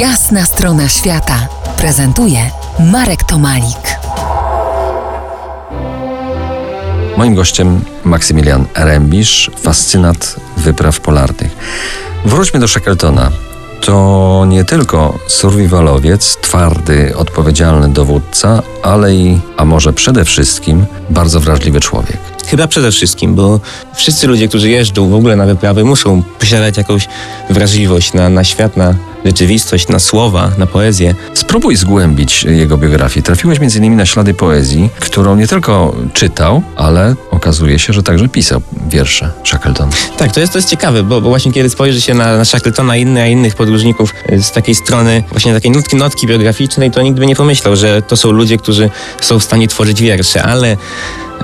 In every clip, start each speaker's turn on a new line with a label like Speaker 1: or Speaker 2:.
Speaker 1: Jasna strona świata prezentuje Marek Tomalik.
Speaker 2: Moim gościem Maksymilian Rembisz, fascynat wypraw polarnych. Wróćmy do Shackletona. To nie tylko survivalowiec, twardy, odpowiedzialny dowódca, ale i, a może przede wszystkim, bardzo wrażliwy człowiek.
Speaker 3: Chyba przede wszystkim, bo wszyscy ludzie, którzy jeżdżą w ogóle na wyprawy, muszą posiadać jakąś wrażliwość na, na świat, na rzeczywistość, na słowa, na poezję.
Speaker 2: Spróbuj zgłębić jego biografię. Trafiłeś m.in. na ślady poezji, którą nie tylko czytał, ale okazuje się, że także pisał wiersze Shackleton.
Speaker 3: Tak, to jest, to jest ciekawe, bo, bo właśnie kiedy spojrzy się na, na Shackletona i inne, a innych podróżników y, z takiej strony, właśnie takiej nutki, notki biograficznej, to nikt by nie pomyślał, że to są ludzie, którzy są w stanie tworzyć wiersze, ale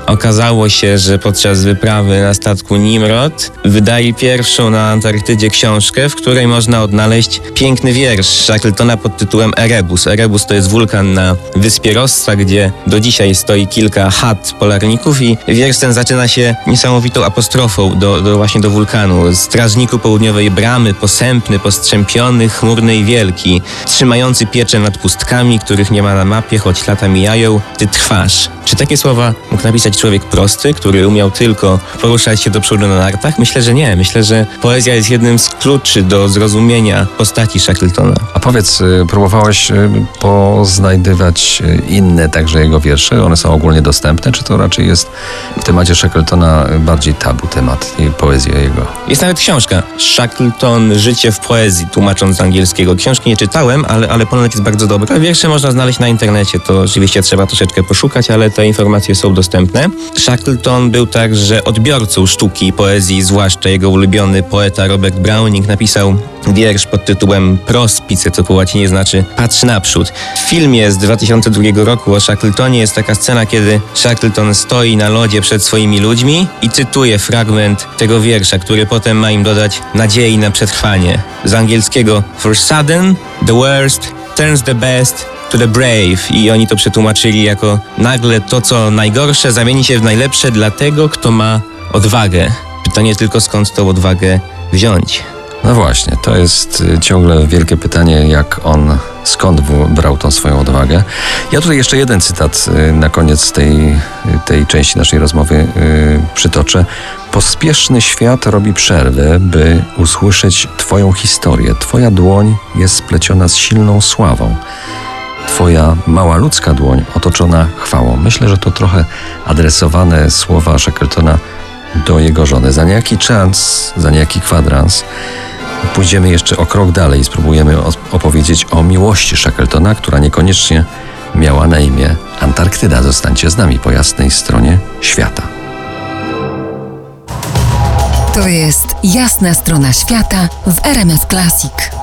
Speaker 3: Okazało się, że podczas wyprawy na statku Nimrod wydali pierwszą na Antarktydzie książkę, w której można odnaleźć piękny wiersz Shackletona pod tytułem Erebus. Erebus to jest wulkan na wyspie Rossa, gdzie do dzisiaj stoi kilka chat polarników i wiersz ten zaczyna się niesamowitą apostrofą do, do właśnie do wulkanu. Strażniku południowej bramy, posępny, postrzępiony, chmurny i wielki, trzymający pieczę nad pustkami, których nie ma na mapie, choć lata mijają, ty trwasz. Czy takie słowa mógł napisać człowiek prosty, który umiał tylko poruszać się do przodu na nartach? Myślę, że nie. Myślę, że poezja jest jednym z kluczy do zrozumienia postaci Shackletona.
Speaker 2: A powiedz, y, próbowałeś y, poznajdywać y, inne także jego wiersze? One są ogólnie dostępne, czy to raczej jest w temacie Shackletona bardziej tabu temat i poezja jego?
Speaker 3: Jest nawet książka Shackleton Życie w poezji, tłumacząc z angielskiego. Książki nie czytałem, ale, ale ponoć jest bardzo dobra. Wiersze można znaleźć na internecie, to oczywiście trzeba troszeczkę poszukać, ale te informacje są dostępne. Shackleton był także odbiorcą sztuki i poezji, zwłaszcza jego ulubiony poeta Robert Browning napisał wiersz pod tytułem Prospice, co po łacinie znaczy patrz naprzód. W filmie z 2002 roku o Shackletonie jest taka scena, kiedy Shackleton stoi na lodzie przed swoimi ludźmi i cytuje fragment tego wiersza, który potem ma im dodać nadziei na przetrwanie. Z angielskiego For sudden, the worst turns the best the brave i oni to przetłumaczyli jako nagle to, co najgorsze zamieni się w najlepsze dla tego, kto ma odwagę. Pytanie tylko skąd tą odwagę wziąć.
Speaker 2: No właśnie, to jest y, ciągle wielkie pytanie, jak on, skąd brał tą swoją odwagę. Ja tutaj jeszcze jeden cytat y, na koniec tej, tej części naszej rozmowy przytoczę. Pospieszny świat robi przerwę, by usłyszeć Twoją historię. Twoja dłoń jest spleciona z silną sławą. Twoja mała ludzka dłoń otoczona chwałą. Myślę, że to trochę adresowane słowa Shackletona do jego żony. Za niejaki czas, za niejaki kwadrans pójdziemy jeszcze o krok dalej i spróbujemy opowiedzieć o miłości Shackletona, która niekoniecznie miała na imię Antarktyda. Zostańcie z nami po jasnej stronie świata.
Speaker 1: To jest jasna strona świata w RMS Classic.